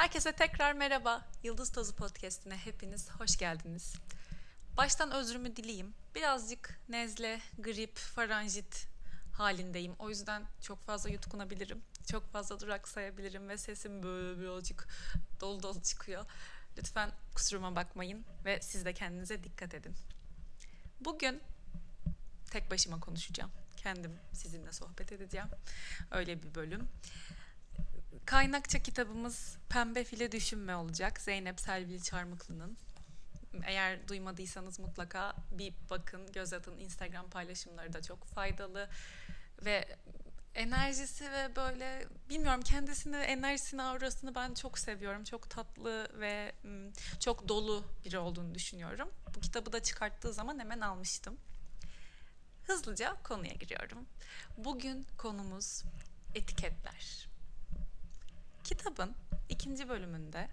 Herkese tekrar merhaba. Yıldız Tozu Podcast'ine hepiniz hoş geldiniz. Baştan özrümü dileyim. Birazcık nezle, grip, faranjit halindeyim. O yüzden çok fazla yutkunabilirim. Çok fazla duraksayabilirim ve sesim böyle birazcık dolu dolu çıkıyor. Lütfen kusuruma bakmayın ve siz de kendinize dikkat edin. Bugün tek başıma konuşacağım. Kendim sizinle sohbet edeceğim. Öyle bir bölüm. Kaynakça kitabımız Pembe File Düşünme olacak. Zeynep Selvili Çarmıklı'nın. Eğer duymadıysanız mutlaka bir bakın, göz atın. Instagram paylaşımları da çok faydalı. Ve enerjisi ve böyle bilmiyorum kendisini, enerjisini, aurasını ben çok seviyorum. Çok tatlı ve çok dolu biri olduğunu düşünüyorum. Bu kitabı da çıkarttığı zaman hemen almıştım. Hızlıca konuya giriyorum. Bugün konumuz etiketler. Kitabın ikinci bölümünde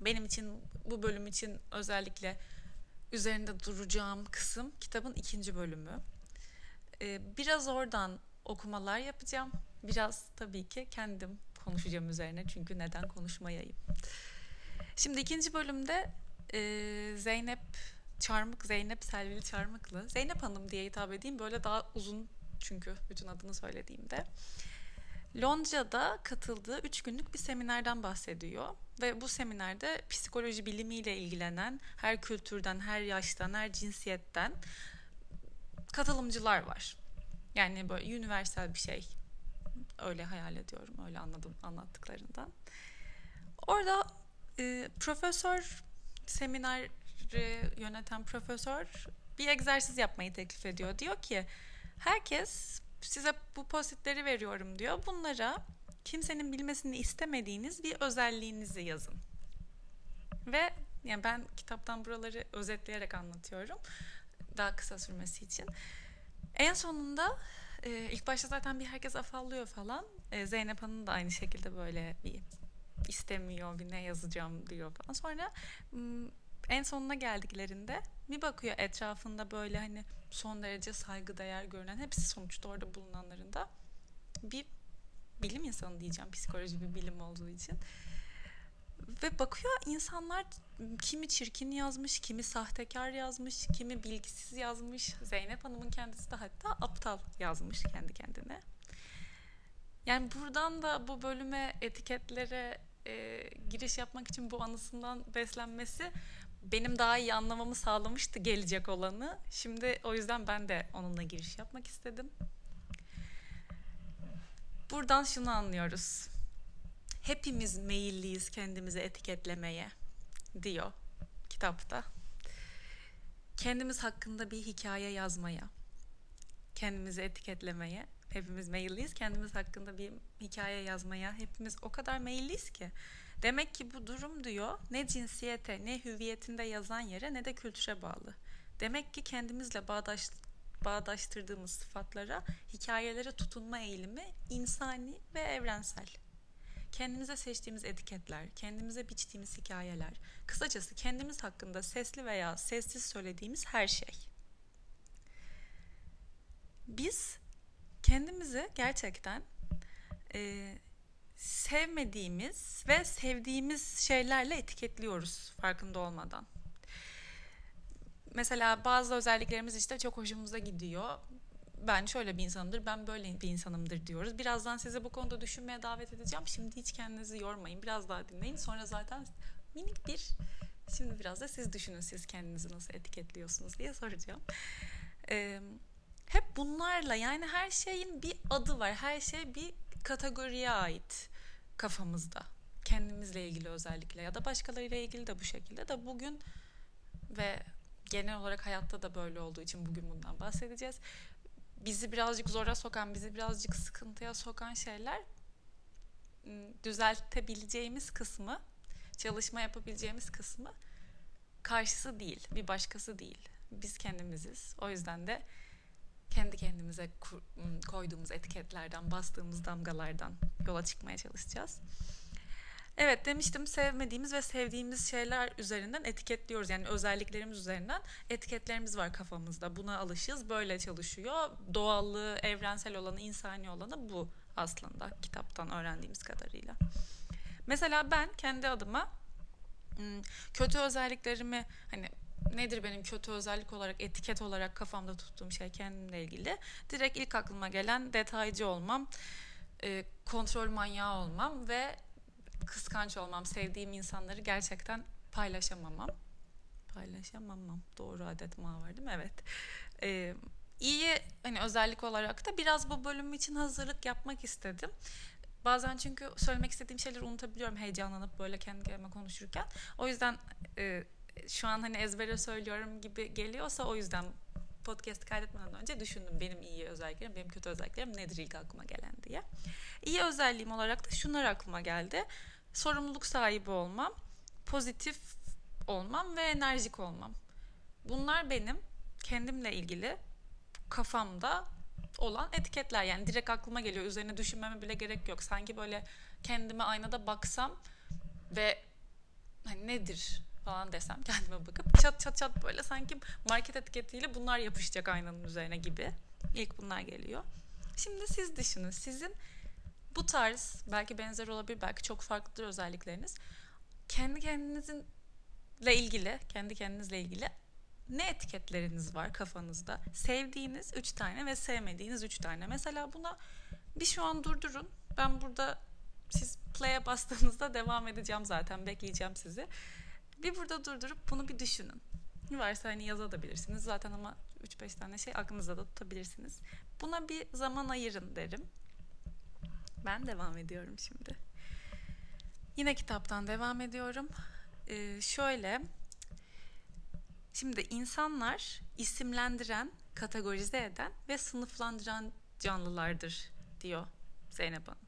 benim için bu bölüm için özellikle üzerinde duracağım kısım kitabın ikinci bölümü. Ee, biraz oradan okumalar yapacağım. Biraz tabii ki kendim konuşacağım üzerine çünkü neden konuşmayayım. Şimdi ikinci bölümde e, Zeynep Çarmık, Zeynep Selvili Çarmıklı. Zeynep Hanım diye hitap edeyim böyle daha uzun çünkü bütün adını söylediğimde. Lonca'da katıldığı üç günlük bir seminerden bahsediyor. Ve bu seminerde psikoloji bilimiyle ilgilenen her kültürden, her yaştan, her cinsiyetten katılımcılar var. Yani böyle universal bir şey. Öyle hayal ediyorum, öyle anladım anlattıklarından. Orada e, profesör, semineri yöneten profesör bir egzersiz yapmayı teklif ediyor. Diyor ki herkes size bu pozitleri veriyorum diyor. Bunlara kimsenin bilmesini istemediğiniz bir özelliğinizi yazın. Ve yani ben kitaptan buraları özetleyerek anlatıyorum. Daha kısa sürmesi için. En sonunda e, ilk başta zaten bir herkes afallıyor falan. E, Zeynep Hanım da aynı şekilde böyle bir istemiyor bir ne yazacağım diyor falan. Sonra en sonuna geldiklerinde bir bakıyor etrafında böyle hani son derece saygıdeğer görünen hepsi sonuçta orada bulunanların da bir bilim insanı diyeceğim psikoloji bir bilim olduğu için ve bakıyor insanlar kimi çirkin yazmış, kimi sahtekar yazmış, kimi bilgisiz yazmış. Zeynep Hanım'ın kendisi de hatta aptal yazmış kendi kendine. Yani buradan da bu bölüme etiketlere e, giriş yapmak için bu anısından beslenmesi benim daha iyi anlamamı sağlamıştı gelecek olanı. Şimdi o yüzden ben de onunla giriş yapmak istedim. Buradan şunu anlıyoruz. Hepimiz meyilliyiz kendimizi etiketlemeye diyor kitapta. Kendimiz hakkında bir hikaye yazmaya, kendimizi etiketlemeye hepimiz meyilliyiz. Kendimiz hakkında bir hikaye yazmaya hepimiz o kadar meyilliyiz ki Demek ki bu durum diyor ne cinsiyete ne hüviyetinde yazan yere ne de kültüre bağlı. Demek ki kendimizle bağdaş, bağdaştırdığımız sıfatlara, hikayelere tutunma eğilimi insani ve evrensel. Kendimize seçtiğimiz etiketler, kendimize biçtiğimiz hikayeler, kısacası kendimiz hakkında sesli veya sessiz söylediğimiz her şey. Biz kendimizi gerçekten e, sevmediğimiz ve sevdiğimiz şeylerle etiketliyoruz farkında olmadan. Mesela bazı özelliklerimiz işte çok hoşumuza gidiyor. Ben şöyle bir insanımdır, ben böyle bir insanımdır diyoruz. Birazdan sizi bu konuda düşünmeye davet edeceğim. Şimdi hiç kendinizi yormayın. Biraz daha dinleyin. Sonra zaten minik bir Şimdi biraz da siz düşünün siz kendinizi nasıl etiketliyorsunuz diye soracağım. Ee, hep bunlarla yani her şeyin bir adı var. Her şey bir kategoriye ait kafamızda. Kendimizle ilgili özellikle ya da başkalarıyla ilgili de bu şekilde de bugün ve genel olarak hayatta da böyle olduğu için bugün bundan bahsedeceğiz. Bizi birazcık zora sokan, bizi birazcık sıkıntıya sokan şeyler düzeltebileceğimiz kısmı, çalışma yapabileceğimiz kısmı karşısı değil, bir başkası değil. Biz kendimiziz. O yüzden de kendi kendimize koyduğumuz etiketlerden, bastığımız damgalardan yola çıkmaya çalışacağız. Evet demiştim sevmediğimiz ve sevdiğimiz şeyler üzerinden etiketliyoruz. Yani özelliklerimiz üzerinden etiketlerimiz var kafamızda. Buna alışız, böyle çalışıyor. Doğallığı, evrensel olanı, insani olanı bu aslında kitaptan öğrendiğimiz kadarıyla. Mesela ben kendi adıma kötü özelliklerimi hani nedir benim kötü özellik olarak etiket olarak kafamda tuttuğum şey kendimle ilgili? Direkt ilk aklıma gelen detaycı olmam e, kontrol manyağı olmam ve kıskanç olmam sevdiğim insanları gerçekten paylaşamamam. Paylaşamamam. Doğru adet ma var değil mi? Evet. Ee, iyi hani özellik olarak da biraz bu bölüm için hazırlık yapmak istedim. Bazen çünkü söylemek istediğim şeyleri unutabiliyorum heyecanlanıp böyle kendi kendime konuşurken. O yüzden e, şu an hani ezbere söylüyorum gibi geliyorsa o yüzden podcast kaydetmeden önce düşündüm benim iyi özelliklerim, benim kötü özelliklerim nedir ilk aklıma gelen diye. İyi özelliğim olarak da şunlar aklıma geldi. Sorumluluk sahibi olmam, pozitif olmam ve enerjik olmam. Bunlar benim kendimle ilgili kafamda olan etiketler. Yani direkt aklıma geliyor. Üzerine düşünmeme bile gerek yok. Sanki böyle kendime aynada baksam ve hani nedir falan desem kendime bakıp çat çat çat böyle sanki market etiketiyle bunlar yapışacak aynanın üzerine gibi. İlk bunlar geliyor. Şimdi siz düşünün. Sizin bu tarz belki benzer olabilir belki çok farklıdır özellikleriniz. Kendi kendinizin ile ilgili, kendi kendinizle ilgili ne etiketleriniz var kafanızda? Sevdiğiniz üç tane ve sevmediğiniz üç tane. Mesela buna bir şu an durdurun. Ben burada siz play'e bastığınızda devam edeceğim zaten. Bekleyeceğim sizi. Bir burada durdurup bunu bir düşünün. Varsa hani yazabilirsiniz zaten ama 3-5 tane şey aklınızda da tutabilirsiniz. Buna bir zaman ayırın derim. Ben devam ediyorum şimdi. Yine kitaptan devam ediyorum. Ee, şöyle, şimdi insanlar isimlendiren, kategorize eden ve sınıflandıran canlılardır diyor Zeynep Hanım.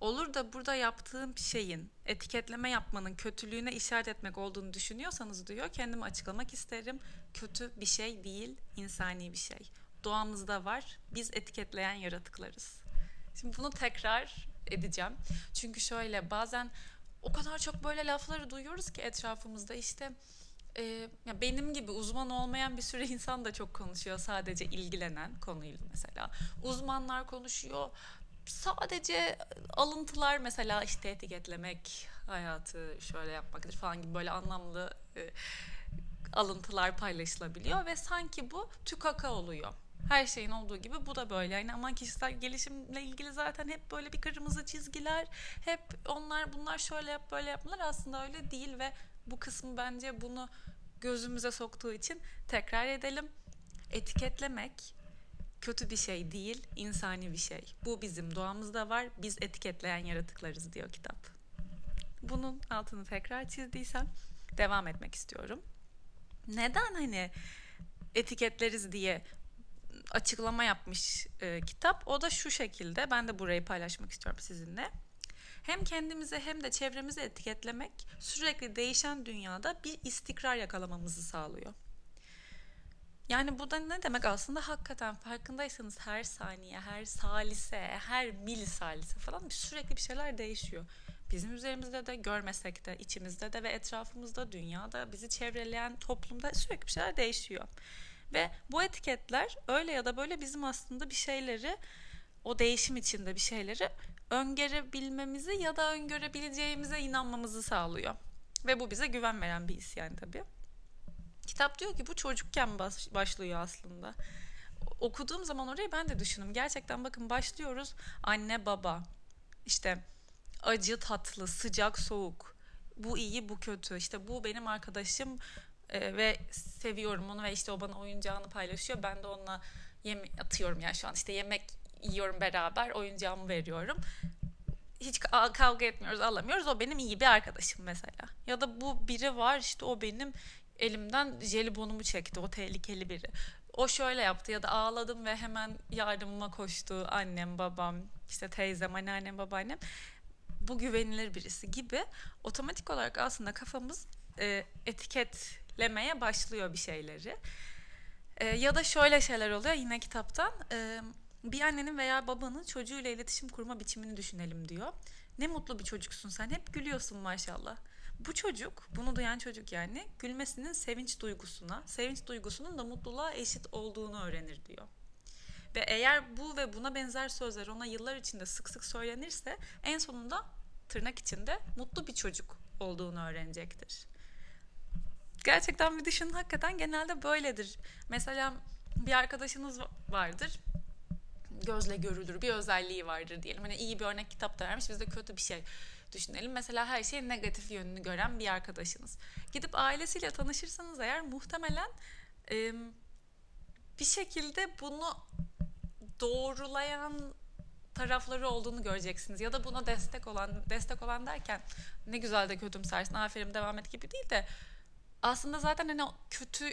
Olur da burada yaptığım şeyin etiketleme yapmanın kötülüğüne işaret etmek olduğunu düşünüyorsanız diyor kendimi açıklamak isterim. Kötü bir şey değil, insani bir şey. Doğamızda var. Biz etiketleyen yaratıklarız. Şimdi bunu tekrar edeceğim. Çünkü şöyle bazen o kadar çok böyle lafları duyuyoruz ki etrafımızda işte e, ya benim gibi uzman olmayan bir sürü insan da çok konuşuyor sadece ilgilenen konuyla mesela. Uzmanlar konuşuyor. Sadece alıntılar mesela işte etiketlemek, hayatı şöyle yapmaktır falan gibi böyle anlamlı e, alıntılar paylaşılabiliyor ve sanki bu tükaka oluyor. Her şeyin olduğu gibi bu da böyle. Yani aman kişisel gelişimle ilgili zaten hep böyle bir kırmızı çizgiler, hep onlar bunlar şöyle yap böyle yapmalar aslında öyle değil ve bu kısmı bence bunu gözümüze soktuğu için tekrar edelim. Etiketlemek kötü bir şey değil, insani bir şey. Bu bizim doğamızda var. Biz etiketleyen yaratıklarız diyor kitap. Bunun altını tekrar çizdiysem devam etmek istiyorum. Neden hani etiketleriz diye açıklama yapmış e, kitap. O da şu şekilde. Ben de burayı paylaşmak istiyorum sizinle. Hem kendimize hem de çevremizi etiketlemek sürekli değişen dünyada bir istikrar yakalamamızı sağlıyor. Yani bu da ne demek aslında hakikaten farkındaysanız her saniye, her salise, her milisalise falan sürekli bir şeyler değişiyor. Bizim üzerimizde de görmesek de içimizde de ve etrafımızda dünyada bizi çevreleyen toplumda sürekli bir şeyler değişiyor. Ve bu etiketler öyle ya da böyle bizim aslında bir şeyleri o değişim içinde bir şeyleri öngörebilmemizi ya da öngörebileceğimize inanmamızı sağlıyor. Ve bu bize güven veren bir his yani tabii. Kitap diyor ki bu çocukken baş, başlıyor aslında. Okuduğum zaman orayı ben de düşündüm. Gerçekten bakın başlıyoruz anne baba işte acı tatlı sıcak soğuk bu iyi bu kötü işte bu benim arkadaşım e, ve seviyorum onu ve işte o bana oyuncağını paylaşıyor. Ben de onunla yem atıyorum yani şu an işte yemek yiyorum beraber oyuncağımı veriyorum. Hiç kavga etmiyoruz, alamıyoruz. O benim iyi bir arkadaşım mesela. Ya da bu biri var işte o benim elimden jelibonumu çekti. O tehlikeli biri. O şöyle yaptı ya da ağladım ve hemen yardımıma koştu annem, babam, işte teyzem, anneannem, babaannem. Bu güvenilir birisi gibi otomatik olarak aslında kafamız e, etiket lemeye başlıyor bir şeyleri. E, ya da şöyle şeyler oluyor yine kitaptan. E, bir annenin veya babanın çocuğuyla iletişim kurma biçimini düşünelim diyor. Ne mutlu bir çocuksun sen. Hep gülüyorsun maşallah. Bu çocuk, bunu duyan çocuk yani gülmesinin sevinç duygusuna, sevinç duygusunun da mutluluğa eşit olduğunu öğrenir diyor. Ve eğer bu ve buna benzer sözler ona yıllar içinde sık sık söylenirse en sonunda tırnak içinde mutlu bir çocuk olduğunu öğrenecektir. Gerçekten bir düşünün hakikaten genelde böyledir. Mesela bir arkadaşınız vardır gözle görülür bir özelliği vardır diyelim. Hani iyi bir örnek kitap da vermiş biz de kötü bir şey düşünelim. Mesela her şeyin negatif yönünü gören bir arkadaşınız. Gidip ailesiyle tanışırsanız eğer muhtemelen e, bir şekilde bunu doğrulayan tarafları olduğunu göreceksiniz ya da buna destek olan destek olan derken ne güzel de kötümsersin aferin devam et gibi değil de aslında zaten hani kötü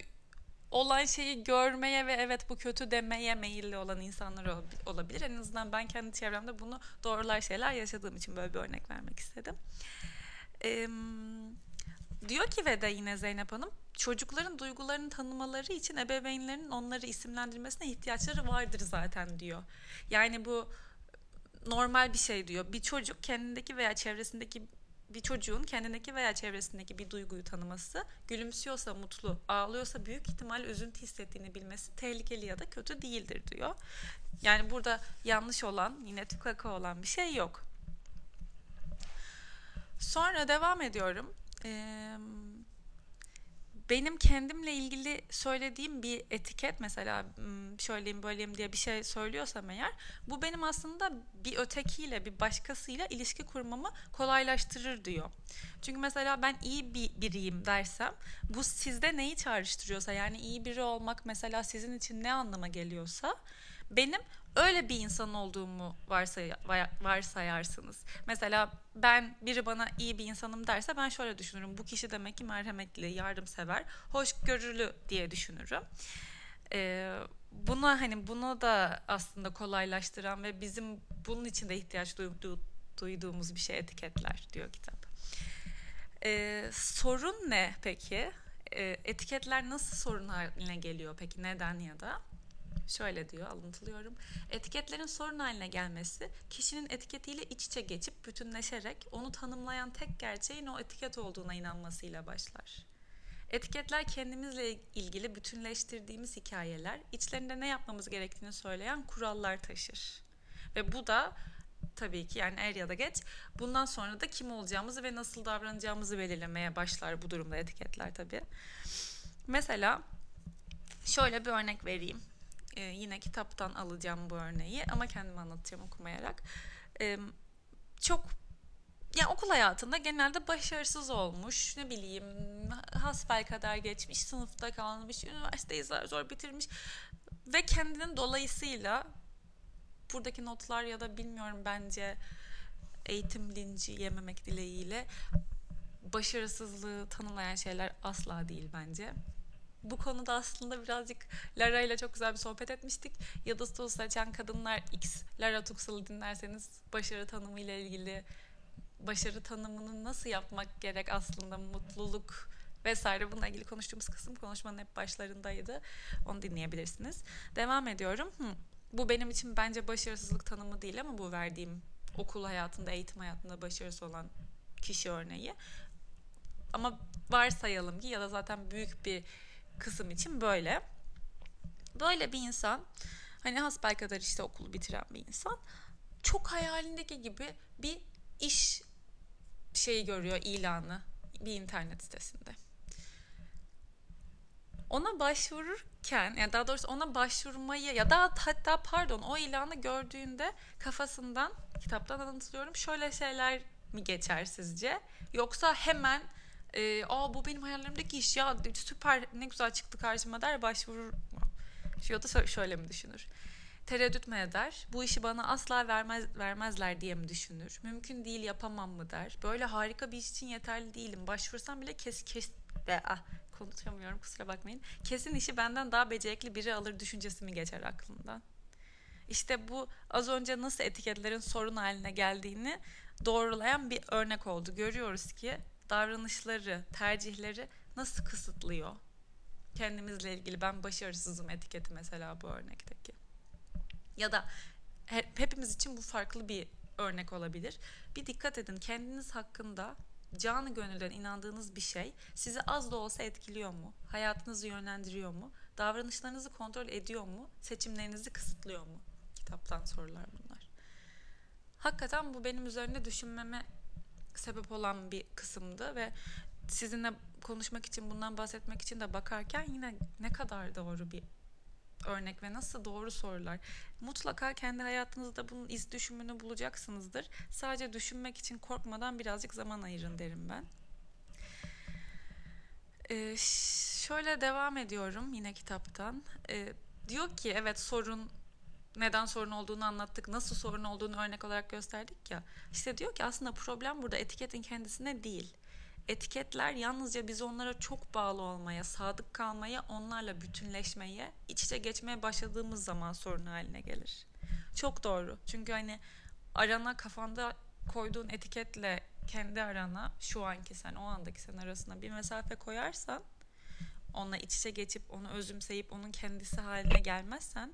olan şeyi görmeye ve evet bu kötü demeye meyilli olan insanlar olabilir. En azından ben kendi çevremde bunu doğrular şeyler yaşadığım için böyle bir örnek vermek istedim. Ee, diyor ki ve de yine Zeynep Hanım çocukların duygularını tanımaları için ebeveynlerin onları isimlendirmesine ihtiyaçları vardır zaten diyor. Yani bu normal bir şey diyor. Bir çocuk kendindeki veya çevresindeki bir çocuğun kendindeki veya çevresindeki bir duyguyu tanıması, gülümsüyorsa mutlu, ağlıyorsa büyük ihtimal üzüntü hissettiğini bilmesi tehlikeli ya da kötü değildir diyor. Yani burada yanlış olan, yine tükaka olan bir şey yok. Sonra devam ediyorum. Ee, benim kendimle ilgili söylediğim bir etiket mesela şöyleyim böyleyim diye bir şey söylüyorsam eğer bu benim aslında bir ötekiyle bir başkasıyla ilişki kurmamı kolaylaştırır diyor. Çünkü mesela ben iyi bir biriyim dersem bu sizde neyi çağrıştırıyorsa yani iyi biri olmak mesela sizin için ne anlama geliyorsa benim öyle bir insan olduğumu varsay varsayarsınız. Mesela ben biri bana iyi bir insanım derse ben şöyle düşünürüm. Bu kişi demek ki merhametli, yardımsever, hoşgörülü diye düşünürüm. Ee, buna hani bunu da aslında kolaylaştıran ve bizim bunun için de ihtiyaç duyduğu, duyduğumuz bir şey etiketler diyor kitap. Ee, sorun ne peki? Ee, etiketler nasıl sorun haline geliyor peki? Neden ya da? Şöyle diyor alıntılıyorum. Etiketlerin sorun haline gelmesi kişinin etiketiyle iç içe geçip bütünleşerek onu tanımlayan tek gerçeğin o etiket olduğuna inanmasıyla başlar. Etiketler kendimizle ilgili bütünleştirdiğimiz hikayeler, içlerinde ne yapmamız gerektiğini söyleyen kurallar taşır. Ve bu da tabii ki yani er ya da geç bundan sonra da kim olacağımızı ve nasıl davranacağımızı belirlemeye başlar bu durumda etiketler tabii. Mesela şöyle bir örnek vereyim e, yine kitaptan alacağım bu örneği ama kendim anlatacağım okumayarak. E, çok yani okul hayatında genelde başarısız olmuş, ne bileyim hasbel kadar geçmiş, sınıfta kalmış, üniversiteyi zor zor bitirmiş ve kendinin dolayısıyla buradaki notlar ya da bilmiyorum bence eğitim linci yememek dileğiyle başarısızlığı tanımlayan şeyler asla değil bence bu konuda aslında birazcık Lara ile çok güzel bir sohbet etmiştik. Yıldız Tozu Saçan Kadınlar X, Lara Tuksal'ı dinlerseniz başarı tanımı ile ilgili başarı tanımını nasıl yapmak gerek aslında mutluluk vesaire bununla ilgili konuştuğumuz kısım konuşmanın hep başlarındaydı. Onu dinleyebilirsiniz. Devam ediyorum. Hı. Bu benim için bence başarısızlık tanımı değil ama bu verdiğim okul hayatında, eğitim hayatında başarısı olan kişi örneği. Ama varsayalım ki ya da zaten büyük bir kısım için böyle. Böyle bir insan hani hasbelkader işte okulu bitiren bir insan çok hayalindeki gibi bir iş şeyi görüyor ilanı bir internet sitesinde. Ona başvururken yani daha doğrusu ona başvurmayı ya da hatta pardon o ilanı gördüğünde kafasından kitaptan anlatılıyorum şöyle şeyler mi geçer sizce? Yoksa hemen e, aa bu benim hayallerimdeki iş ya süper ne güzel çıktı karşıma der başvurur mu? Ya da şöyle mi düşünür? Tereddüt mü eder? Bu işi bana asla vermez vermezler diye mi düşünür? Mümkün değil yapamam mı der? Böyle harika bir iş için yeterli değilim. Başvursam bile kes kes ve ah konuşamıyorum kusura bakmayın. Kesin işi benden daha becerikli biri alır düşüncesi mi geçer aklından? İşte bu az önce nasıl etiketlerin sorun haline geldiğini doğrulayan bir örnek oldu. Görüyoruz ki davranışları, tercihleri nasıl kısıtlıyor? Kendimizle ilgili ben başarısızım etiketi mesela bu örnekteki. Ya da hepimiz için bu farklı bir örnek olabilir. Bir dikkat edin kendiniz hakkında canı gönülden inandığınız bir şey sizi az da olsa etkiliyor mu? Hayatınızı yönlendiriyor mu? Davranışlarınızı kontrol ediyor mu? Seçimlerinizi kısıtlıyor mu? Kitaptan sorular bunlar. Hakikaten bu benim üzerinde düşünmeme sebep olan bir kısımdı ve sizinle konuşmak için bundan bahsetmek için de bakarken yine ne kadar doğru bir örnek ve nasıl doğru sorular. Mutlaka kendi hayatınızda bunun iz düşümünü bulacaksınızdır. Sadece düşünmek için korkmadan birazcık zaman ayırın derim ben. Ee, şöyle devam ediyorum yine kitaptan. Ee, diyor ki evet sorun neden sorun olduğunu anlattık, nasıl sorun olduğunu örnek olarak gösterdik ya. İşte diyor ki aslında problem burada etiketin kendisine değil. Etiketler yalnızca biz onlara çok bağlı olmaya, sadık kalmaya, onlarla bütünleşmeye, iç içe geçmeye başladığımız zaman sorun haline gelir. Çok doğru. Çünkü hani arana kafanda koyduğun etiketle kendi arana şu anki sen o andaki sen arasında bir mesafe koyarsan onunla iç içe geçip onu özümseyip onun kendisi haline gelmezsen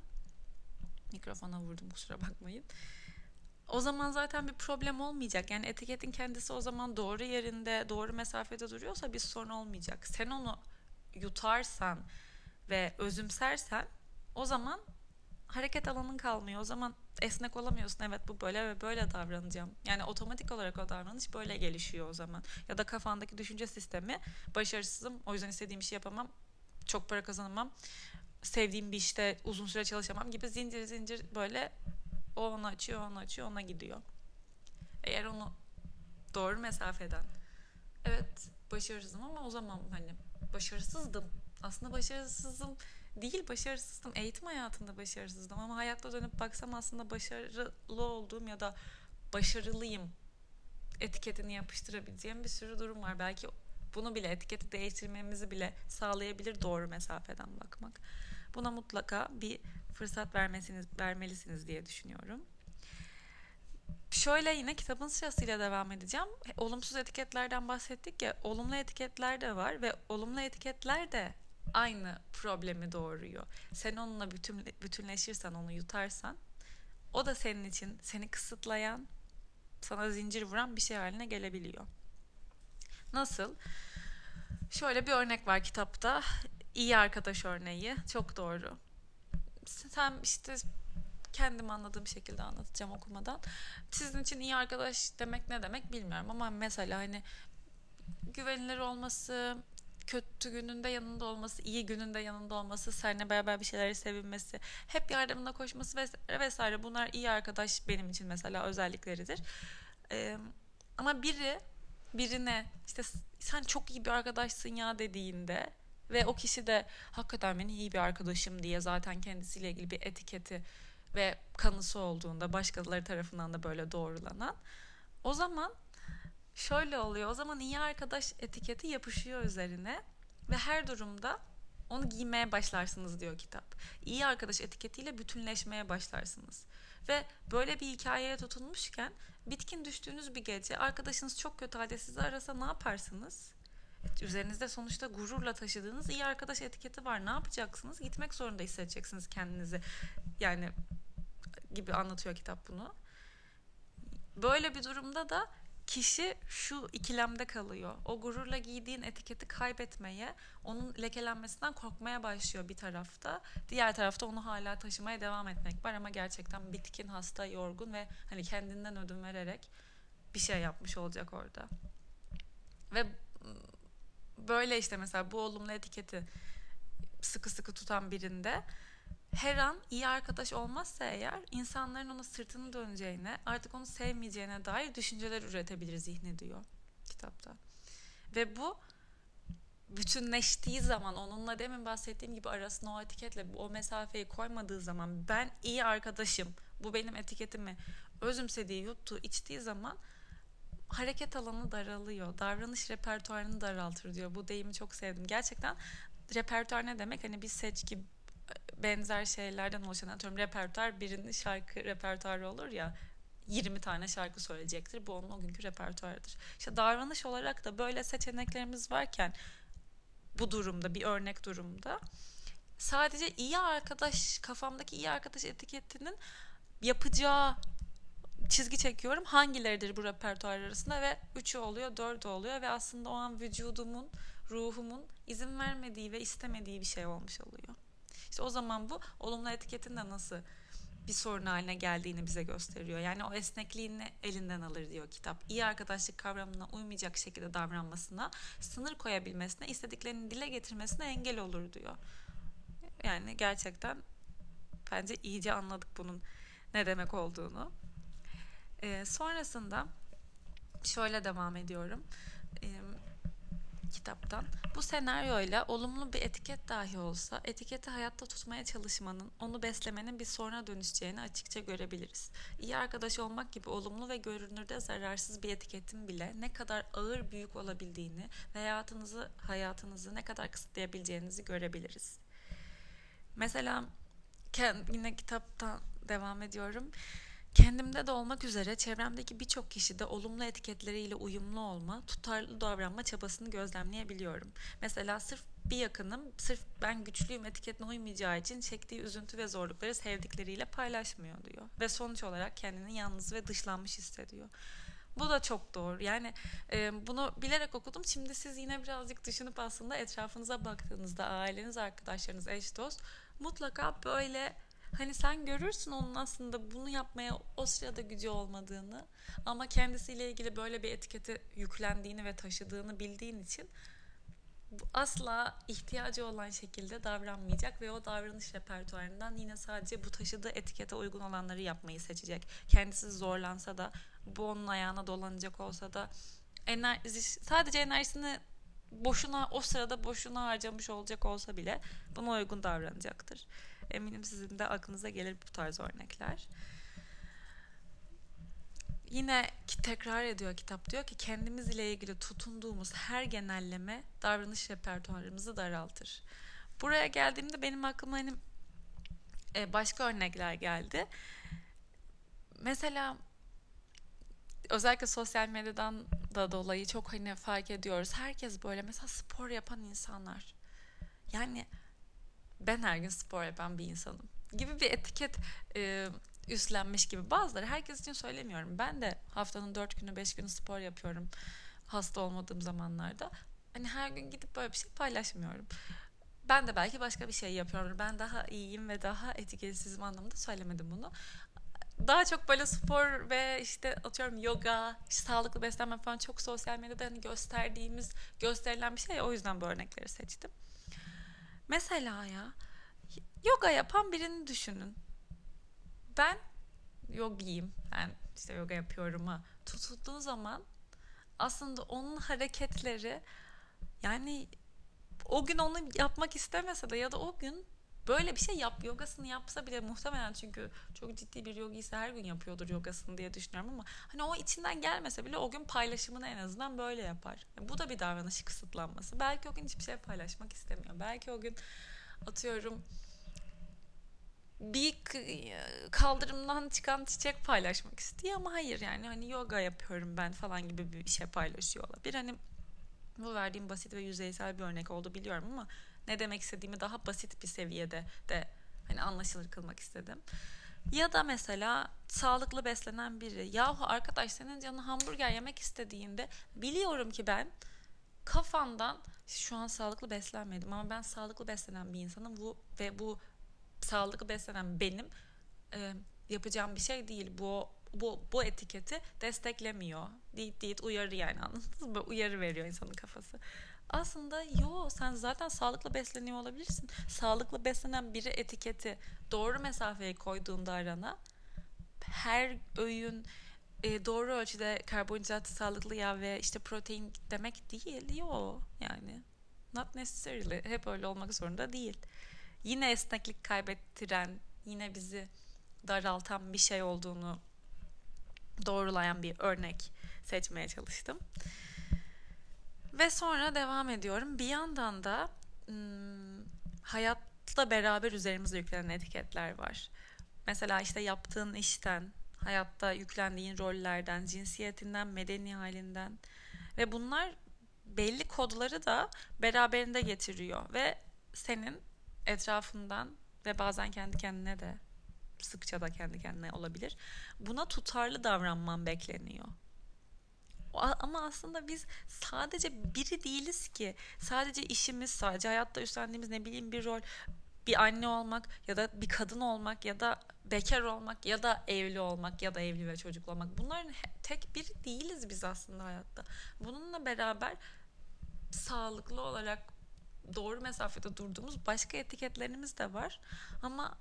mikrofona vurdum kusura bakmayın. O zaman zaten bir problem olmayacak. Yani etiketin kendisi o zaman doğru yerinde, doğru mesafede duruyorsa bir sorun olmayacak. Sen onu yutarsan ve özümsersen o zaman hareket alanın kalmıyor. O zaman esnek olamıyorsun. Evet bu böyle ve böyle davranacağım. Yani otomatik olarak o davranış böyle gelişiyor o zaman. Ya da kafandaki düşünce sistemi başarısızım. O yüzden istediğim işi yapamam. Çok para kazanamam. Sevdiğim bir işte uzun süre çalışamam gibi zincir zincir böyle o onu açıyor, onu açıyor, ona gidiyor. Eğer onu doğru mesafeden evet başarısızım ama o zaman hani başarısızdım. Aslında başarısızım değil başarısızdım. Eğitim hayatında başarısızdım ama hayatta dönüp baksam aslında başarılı olduğum ya da başarılıyım etiketini yapıştırabileceğim bir sürü durum var. Belki bunu bile etiketi değiştirmemizi bile sağlayabilir doğru mesafeden bakmak. Buna mutlaka bir fırsat vermesiniz, vermelisiniz diye düşünüyorum. Şöyle yine kitabın sırasıyla devam edeceğim. Olumsuz etiketlerden bahsettik ya, olumlu etiketler de var ve olumlu etiketler de aynı problemi doğuruyor. Sen onunla bütün, bütünleşirsen, onu yutarsan o da senin için seni kısıtlayan, sana zincir vuran bir şey haline gelebiliyor. Nasıl? Şöyle bir örnek var kitapta. İyi arkadaş örneği. Çok doğru. Sen işte kendim anladığım şekilde anlatacağım okumadan. Sizin için iyi arkadaş demek ne demek bilmiyorum ama mesela hani güvenilir olması, kötü gününde yanında olması, iyi gününde yanında olması, seninle beraber bir şeyleri sevinmesi, hep yardımına koşması vesaire vesaire bunlar iyi arkadaş benim için mesela özellikleridir. Ee, ama biri birine işte sen çok iyi bir arkadaşsın ya dediğinde ve o kişi de hakikaten benim iyi bir arkadaşım diye zaten kendisiyle ilgili bir etiketi ve kanısı olduğunda başkaları tarafından da böyle doğrulanan o zaman şöyle oluyor. O zaman iyi arkadaş etiketi yapışıyor üzerine ve her durumda onu giymeye başlarsınız diyor kitap. İyi arkadaş etiketiyle bütünleşmeye başlarsınız. Ve böyle bir hikayeye tutunmuşken bitkin düştüğünüz bir gece arkadaşınız çok kötü halde sizi arasa ne yaparsınız? Üzerinizde sonuçta gururla taşıdığınız iyi arkadaş etiketi var. Ne yapacaksınız? Gitmek zorunda hissedeceksiniz kendinizi. Yani gibi anlatıyor kitap bunu. Böyle bir durumda da kişi şu ikilemde kalıyor. O gururla giydiğin etiketi kaybetmeye, onun lekelenmesinden korkmaya başlıyor bir tarafta. Diğer tarafta onu hala taşımaya devam etmek var ama gerçekten bitkin, hasta, yorgun ve hani kendinden ödün vererek bir şey yapmış olacak orada. Ve böyle işte mesela bu olumlu etiketi sıkı sıkı tutan birinde her an iyi arkadaş olmazsa eğer insanların ona sırtını döneceğine, artık onu sevmeyeceğine dair düşünceler üretebilir zihni diyor kitapta. Ve bu bütünleştiği zaman onunla demin bahsettiğim gibi arasına o etiketle o mesafeyi koymadığı zaman ben iyi arkadaşım bu benim etiketimi özümsediği, yuttuğu, içtiği zaman hareket alanı daralıyor. Davranış repertuarını daraltır diyor. Bu deyimi çok sevdim. Gerçekten repertuar ne demek? Hani bir seçki benzer şeylerden oluşan atıyorum repertuar birinin şarkı repertuarı olur ya 20 tane şarkı söyleyecektir. Bu onun o günkü repertuarıdır. İşte davranış olarak da böyle seçeneklerimiz varken bu durumda bir örnek durumda sadece iyi arkadaş kafamdaki iyi arkadaş etiketinin yapacağı çizgi çekiyorum hangileridir bu repertuar arasında ve üçü oluyor dördü oluyor ve aslında o an vücudumun ruhumun izin vermediği ve istemediği bir şey olmuş oluyor. İşte o zaman bu olumlu etiketin de nasıl bir sorun haline geldiğini bize gösteriyor. Yani o esnekliğini elinden alır diyor kitap. İyi arkadaşlık kavramına uymayacak şekilde davranmasına, sınır koyabilmesine, istediklerini dile getirmesine engel olur diyor. Yani gerçekten bence iyice anladık bunun ne demek olduğunu. Ee, sonrasında şöyle devam ediyorum. Ee, kitaptan. Bu senaryoyla olumlu bir etiket dahi olsa etiketi hayatta tutmaya çalışmanın, onu beslemenin bir soruna dönüşeceğini açıkça görebiliriz. İyi arkadaş olmak gibi olumlu ve görünürde zararsız bir etiketin bile ne kadar ağır büyük olabildiğini ve hayatınızı, hayatınızı ne kadar kısıtlayabileceğinizi görebiliriz. Mesela yine kitaptan devam ediyorum. Kendimde de olmak üzere çevremdeki birçok kişide olumlu etiketleriyle uyumlu olma, tutarlı davranma çabasını gözlemleyebiliyorum. Mesela sırf bir yakınım, sırf ben güçlüyüm etiketine uymayacağı için çektiği üzüntü ve zorlukları sevdikleriyle paylaşmıyor diyor. Ve sonuç olarak kendini yalnız ve dışlanmış hissediyor. Bu da çok doğru. Yani e, bunu bilerek okudum. Şimdi siz yine birazcık düşünüp aslında etrafınıza baktığınızda aileniz, arkadaşlarınız, eş dost mutlaka böyle Hani sen görürsün onun aslında bunu yapmaya o sırada gücü olmadığını ama kendisiyle ilgili böyle bir etiketi yüklendiğini ve taşıdığını bildiğin için asla ihtiyacı olan şekilde davranmayacak ve o davranış repertuarından yine sadece bu taşıdığı etikete uygun olanları yapmayı seçecek. Kendisi zorlansa da bu onun ayağına dolanacak olsa da enerji, sadece enerjisini boşuna o sırada boşuna harcamış olacak olsa bile buna uygun davranacaktır. Eminim sizin de aklınıza gelir bu tarz örnekler. Yine ki tekrar ediyor kitap diyor ki kendimiz ile ilgili tutunduğumuz her genelleme davranış repertuarımızı daraltır. Buraya geldiğimde benim aklıma hani e, başka örnekler geldi. Mesela özellikle sosyal medyadan da dolayı çok hani fark ediyoruz. Herkes böyle mesela spor yapan insanlar. Yani ben her gün spor yapan bir insanım gibi bir etiket e, üstlenmiş gibi. Bazıları herkes için söylemiyorum. Ben de haftanın dört günü beş günü spor yapıyorum hasta olmadığım zamanlarda. Hani her gün gidip böyle bir şey paylaşmıyorum. Ben de belki başka bir şey yapıyorum. Ben daha iyiyim ve daha etiketsizim anlamında söylemedim bunu. Daha çok böyle spor ve işte atıyorum yoga, işte sağlıklı beslenme falan çok sosyal medyada hani gösterdiğimiz, gösterilen bir şey. O yüzden bu örnekleri seçtim. Mesela ya yoga yapan birini düşünün. Ben yogiyim. Ben işte yoga yapıyorum ha. Tutulduğu zaman aslında onun hareketleri yani o gün onu yapmak istemese de ya da o gün böyle bir şey yap yogasını yapsa bile muhtemelen çünkü çok ciddi bir yogi ise her gün yapıyordur yogasını diye düşünüyorum ama hani o içinden gelmese bile o gün paylaşımını en azından böyle yapar. Yani bu da bir davranış kısıtlanması. Belki o gün hiçbir şey paylaşmak istemiyor. Belki o gün atıyorum bir kaldırımdan çıkan çiçek paylaşmak istiyor ama hayır yani hani yoga yapıyorum ben falan gibi bir şey paylaşıyor olabilir. Hani bu verdiğim basit ve yüzeysel bir örnek oldu biliyorum ama ne demek istediğimi daha basit bir seviyede de hani anlaşılır kılmak istedim. Ya da mesela sağlıklı beslenen biri. Yahu arkadaş senin canın hamburger yemek istediğinde biliyorum ki ben kafandan şu an sağlıklı beslenmedim ama ben sağlıklı beslenen bir insanım bu ve bu sağlıklı beslenen benim e, yapacağım bir şey değil. Bu bu bu etiketi desteklemiyor. Deyit deyit uyarı yani anladınız mı? Uyarı veriyor insanın kafası. Aslında yo sen zaten sağlıklı besleniyor olabilirsin. Sağlıklı beslenen biri etiketi doğru mesafeyi koyduğunda arana her öğün e, doğru ölçüde karbonhidrat, sağlıklı yağ ve işte protein demek değil. Yo yani not necessarily hep öyle olmak zorunda değil. Yine esneklik kaybettiren, yine bizi daraltan bir şey olduğunu doğrulayan bir örnek seçmeye çalıştım. Ve sonra devam ediyorum. Bir yandan da ım, hayatla beraber üzerimize yüklenen etiketler var. Mesela işte yaptığın işten, hayatta yüklendiğin rollerden, cinsiyetinden, medeni halinden ve bunlar belli kodları da beraberinde getiriyor ve senin etrafından ve bazen kendi kendine de sıkça da kendi kendine olabilir. Buna tutarlı davranman bekleniyor. Ama aslında biz sadece biri değiliz ki. Sadece işimiz, sadece hayatta üstlendiğimiz ne bileyim bir rol. bir anne olmak ya da bir kadın olmak ya da bekar olmak ya da evli olmak ya da evli ve çocuklu olmak bunların tek bir değiliz biz aslında hayatta. Bununla beraber sağlıklı olarak doğru mesafede durduğumuz başka etiketlerimiz de var. Ama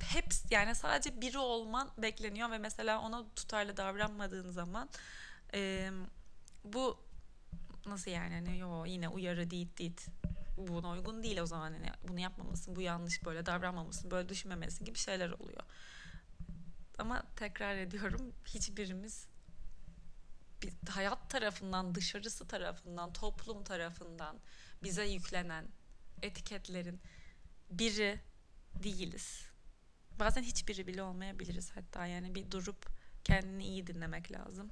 hepsi yani sadece biri olman bekleniyor ve mesela ona tutarlı davranmadığın zaman e, bu nasıl yani hani yo yine uyarı değil değil buna uygun değil o zaman hani bunu yapmamasın bu yanlış böyle davranmamasın böyle düşünmemesin gibi şeyler oluyor. Ama tekrar ediyorum hiçbirimiz bir hayat tarafından dışarısı tarafından toplum tarafından bize yüklenen etiketlerin biri değiliz. Bazen hiçbiri bile olmayabiliriz hatta yani bir durup kendini iyi dinlemek lazım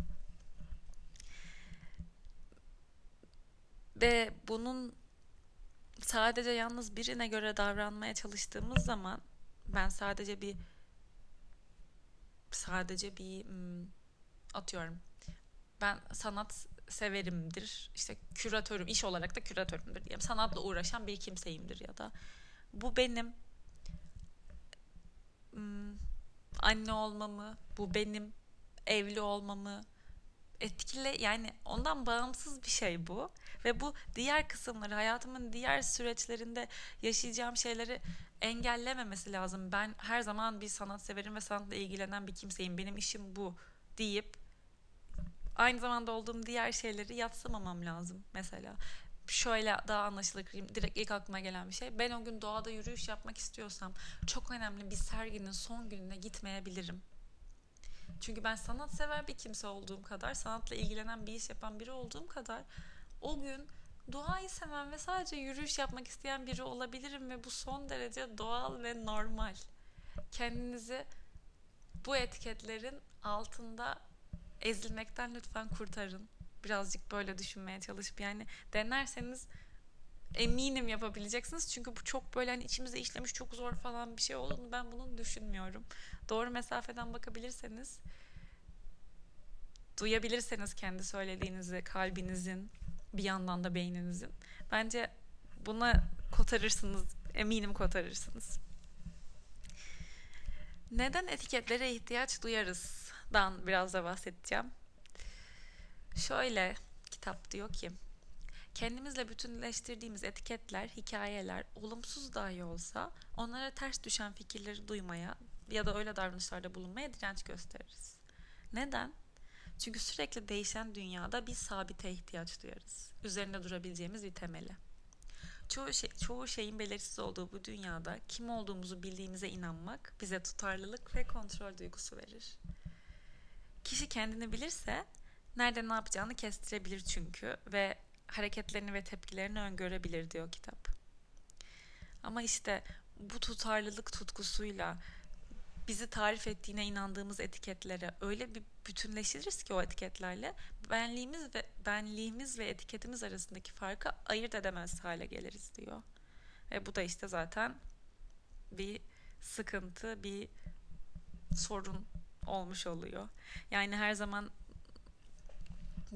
ve bunun sadece yalnız birine göre davranmaya çalıştığımız zaman ben sadece bir sadece bir hmm, atıyorum. Ben sanat severimdir. İşte küratörüm iş olarak da küratörümdür diyelim. Sanatla uğraşan bir kimseyimdir ya da. Bu benim hmm, anne olmamı bu benim evli olmamı etkile yani ondan bağımsız bir şey bu ve bu diğer kısımları hayatımın diğer süreçlerinde yaşayacağım şeyleri engellememesi lazım. Ben her zaman bir sanat severim ve sanatla ilgilenen bir kimseyim. Benim işim bu deyip aynı zamanda olduğum diğer şeyleri yatsımamam lazım mesela. Şöyle daha anlaşılır. Direkt ilk aklıma gelen bir şey. Ben o gün doğada yürüyüş yapmak istiyorsam çok önemli bir serginin son gününe gitmeyebilirim çünkü ben sanat sever bir kimse olduğum kadar, sanatla ilgilenen bir iş yapan biri olduğum kadar o gün doğayı seven ve sadece yürüyüş yapmak isteyen biri olabilirim ve bu son derece doğal ve normal. Kendinizi bu etiketlerin altında ezilmekten lütfen kurtarın. Birazcık böyle düşünmeye çalışıp yani denerseniz eminim yapabileceksiniz. Çünkü bu çok böyle hani içimize işlemiş çok zor falan bir şey olduğunu ben bunu düşünmüyorum. Doğru mesafeden bakabilirseniz duyabilirseniz kendi söylediğinizi kalbinizin bir yandan da beyninizin bence buna kotarırsınız eminim kotarırsınız. Neden etiketlere ihtiyaç duyarız? Dan biraz da bahsedeceğim. Şöyle kitap diyor ki kendimizle bütünleştirdiğimiz etiketler, hikayeler olumsuz dahi olsa onlara ters düşen fikirleri duymaya ya da öyle davranışlarda bulunmaya direnç gösteririz. Neden? Çünkü sürekli değişen dünyada bir sabite ihtiyaç duyarız. Üzerinde durabileceğimiz bir temeli. Çoğu, şey, çoğu şeyin belirsiz olduğu bu dünyada kim olduğumuzu bildiğimize inanmak bize tutarlılık ve kontrol duygusu verir. Kişi kendini bilirse nerede ne yapacağını kestirebilir çünkü ve hareketlerini ve tepkilerini öngörebilir diyor kitap. Ama işte bu tutarlılık tutkusuyla bizi tarif ettiğine inandığımız etiketlere öyle bir bütünleşiriz ki o etiketlerle benliğimiz ve benliğimiz ve etiketimiz arasındaki farkı ayırt edemez hale geliriz diyor. Ve bu da işte zaten bir sıkıntı, bir sorun olmuş oluyor. Yani her zaman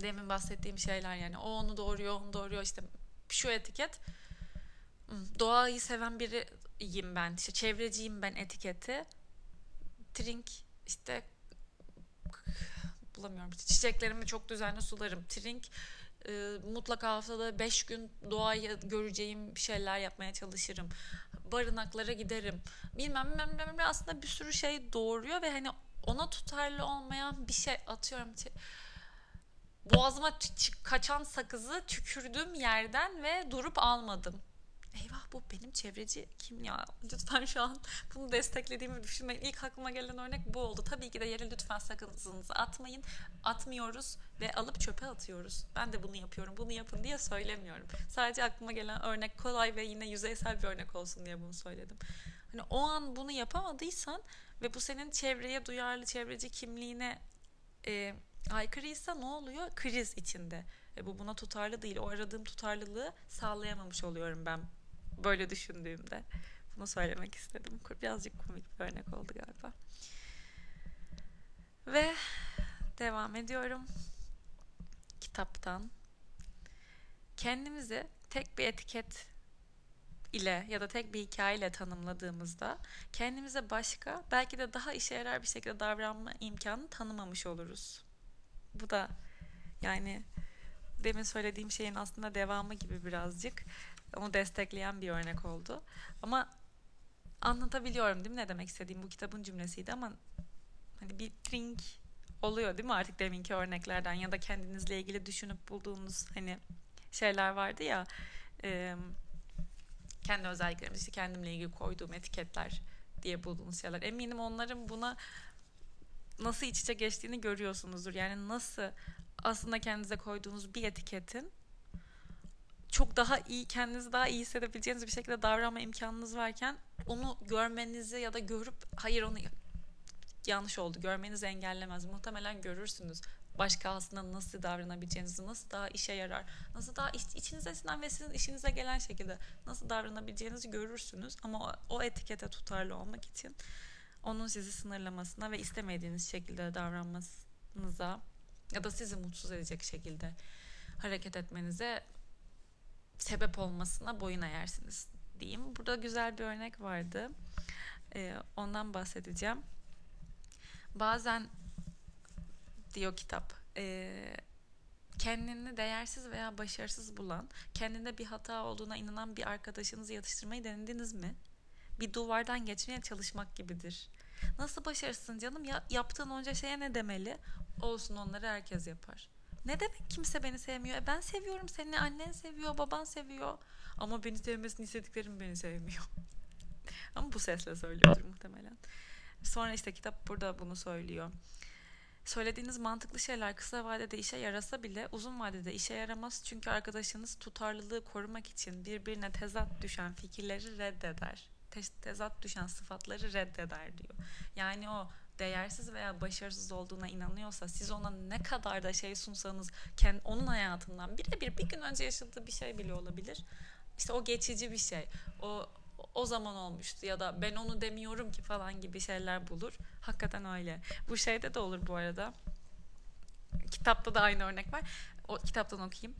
demin bahsettiğim şeyler yani o onu doğuruyor, onu doğuruyor işte şu etiket hmm, doğayı seven biriyim ben, işte çevreciyim ben etiketi trink işte bulamıyorum. Çiçeklerimi çok düzenli sularım. Trink e, mutlaka haftada 5 gün doğayı göreceğim şeyler yapmaya çalışırım. Barınaklara giderim. Bilmem bilmem bilmem aslında bir sürü şey doğuruyor ve hani ona tutarlı olmayan bir şey atıyorum. Boğazıma kaçan sakızı tükürdüğüm yerden ve durup almadım eyvah bu benim çevreci kim ya lütfen şu an bunu desteklediğimi düşünmeyin. İlk aklıma gelen örnek bu oldu. Tabii ki de yere lütfen sakızınızı atmayın. Atmıyoruz ve alıp çöpe atıyoruz. Ben de bunu yapıyorum. Bunu yapın diye söylemiyorum. Sadece aklıma gelen örnek kolay ve yine yüzeysel bir örnek olsun diye bunu söyledim. Hani o an bunu yapamadıysan ve bu senin çevreye duyarlı çevreci kimliğine e, aykırıysa ne oluyor? Kriz içinde. E bu buna tutarlı değil. O aradığım tutarlılığı sağlayamamış oluyorum ben böyle düşündüğümde. Bunu söylemek istedim. Birazcık komik bir örnek oldu galiba. Ve devam ediyorum. Kitaptan. Kendimizi tek bir etiket ile ya da tek bir hikayeyle tanımladığımızda kendimize başka belki de daha işe yarar bir şekilde davranma imkanı tanımamış oluruz. Bu da yani demin söylediğim şeyin aslında devamı gibi birazcık onu destekleyen bir örnek oldu. Ama anlatabiliyorum değil mi? Ne demek istediğim? Bu kitabın cümlesiydi ama hani bir drink oluyor değil mi? Artık deminki örneklerden ya da kendinizle ilgili düşünüp bulduğunuz hani şeyler vardı ya e, kendi özelliklerimiz işte kendimle ilgili koyduğum etiketler diye bulduğunuz şeyler. Eminim onların buna nasıl iç içe geçtiğini görüyorsunuzdur. Yani nasıl aslında kendinize koyduğunuz bir etiketin çok daha iyi kendinizi daha iyi hissedebileceğiniz bir şekilde davranma imkanınız varken onu görmenizi ya da görüp hayır onu yanlış oldu görmenizi engellemez. Muhtemelen görürsünüz başka aslında nasıl davranabileceğinizi, nasıl daha işe yarar, nasıl daha iç, içinize sinen ve sizin işinize gelen şekilde nasıl davranabileceğinizi görürsünüz. Ama o, o etikete tutarlı olmak için onun sizi sınırlamasına ve istemediğiniz şekilde davranmanıza ya da sizi mutsuz edecek şekilde hareket etmenize sebep olmasına boyun eğersiniz diyeyim. Burada güzel bir örnek vardı. Ee, ondan bahsedeceğim. Bazen diyor kitap e, kendini değersiz veya başarısız bulan, kendinde bir hata olduğuna inanan bir arkadaşınızı yatıştırmayı denediniz mi? Bir duvardan geçmeye çalışmak gibidir. Nasıl başarısın canım? Ya, yaptığın onca şeye ne demeli? Olsun onları herkes yapar. Ne demek kimse beni sevmiyor? E ben seviyorum seni. Annen seviyor, baban seviyor. Ama beni sevmesini istediklerim beni sevmiyor. Ama bu sesle söylüyordur muhtemelen. Sonra işte kitap burada bunu söylüyor. Söylediğiniz mantıklı şeyler kısa vadede işe yarasa bile uzun vadede işe yaramaz. Çünkü arkadaşınız tutarlılığı korumak için birbirine tezat düşen fikirleri reddeder. Te- tezat düşen sıfatları reddeder diyor. Yani o değersiz veya başarısız olduğuna inanıyorsa siz ona ne kadar da şey sunsanız kendi, onun hayatından birebir bir gün önce yaşadığı bir şey bile olabilir. İşte o geçici bir şey. O o zaman olmuştu ya da ben onu demiyorum ki falan gibi şeyler bulur. Hakikaten öyle. Bu şeyde de olur bu arada. Kitapta da aynı örnek var. O kitaptan okuyayım.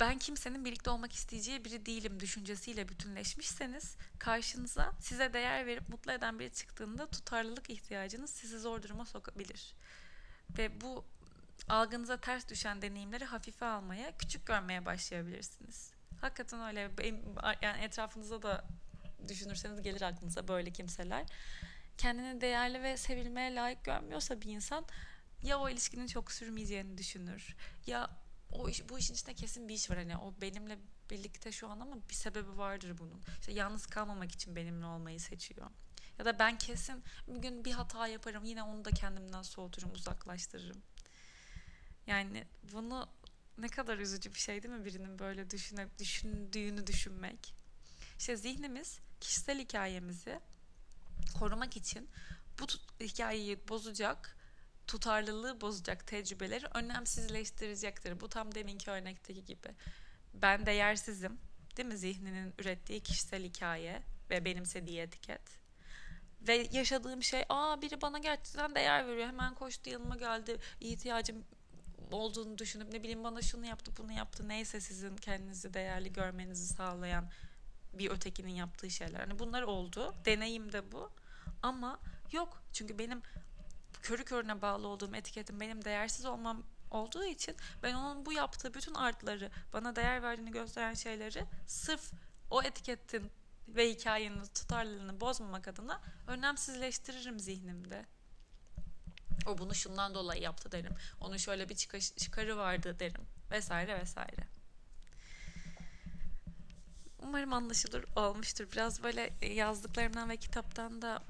Ben kimsenin birlikte olmak isteyeceği biri değilim düşüncesiyle bütünleşmişseniz karşınıza size değer verip mutlu eden biri çıktığında tutarlılık ihtiyacınız sizi zor duruma sokabilir. Ve bu algınıza ters düşen deneyimleri hafife almaya, küçük görmeye başlayabilirsiniz. Hakikaten öyle. Yani etrafınızda da düşünürseniz gelir aklınıza böyle kimseler. Kendini değerli ve sevilmeye layık görmüyorsa bir insan ya o ilişkinin çok sürmeyeceğini düşünür ya o iş, bu işin içinde kesin bir iş var hani o benimle birlikte şu an ama bir sebebi vardır bunun. İşte yalnız kalmamak için benimle olmayı seçiyor. Ya da ben kesin bir gün bir hata yaparım yine onu da kendimden soğuturum uzaklaştırırım. Yani bunu ne kadar üzücü bir şey değil mi birinin böyle düşüne, düşündüğünü düşünmek. İşte zihnimiz kişisel hikayemizi korumak için bu hikayeyi bozacak, tutarlılığı bozacak tecrübeleri önemsizleştirecektir. Bu tam deminki örnekteki gibi. Ben değersizim, değil mi? Zihninin ürettiği kişisel hikaye ve benimsediği etiket. Ve yaşadığım şey, aa biri bana gerçekten değer veriyor. Hemen koştu yanıma geldi. ihtiyacım olduğunu düşünüp ne bileyim bana şunu yaptı bunu yaptı neyse sizin kendinizi değerli görmenizi sağlayan bir ötekinin yaptığı şeyler. Hani bunlar oldu. Deneyim de bu. Ama yok. Çünkü benim körü körüne bağlı olduğum etiketim benim değersiz olmam olduğu için ben onun bu yaptığı bütün artları bana değer verdiğini gösteren şeyleri sırf o etiketin ve hikayenin tutarlılığını bozmamak adına önemsizleştiririm zihnimde. O bunu şundan dolayı yaptı derim. Onun şöyle bir çıkarı vardı derim. Vesaire vesaire. Umarım anlaşılır olmuştur. Biraz böyle yazdıklarımdan ve kitaptan da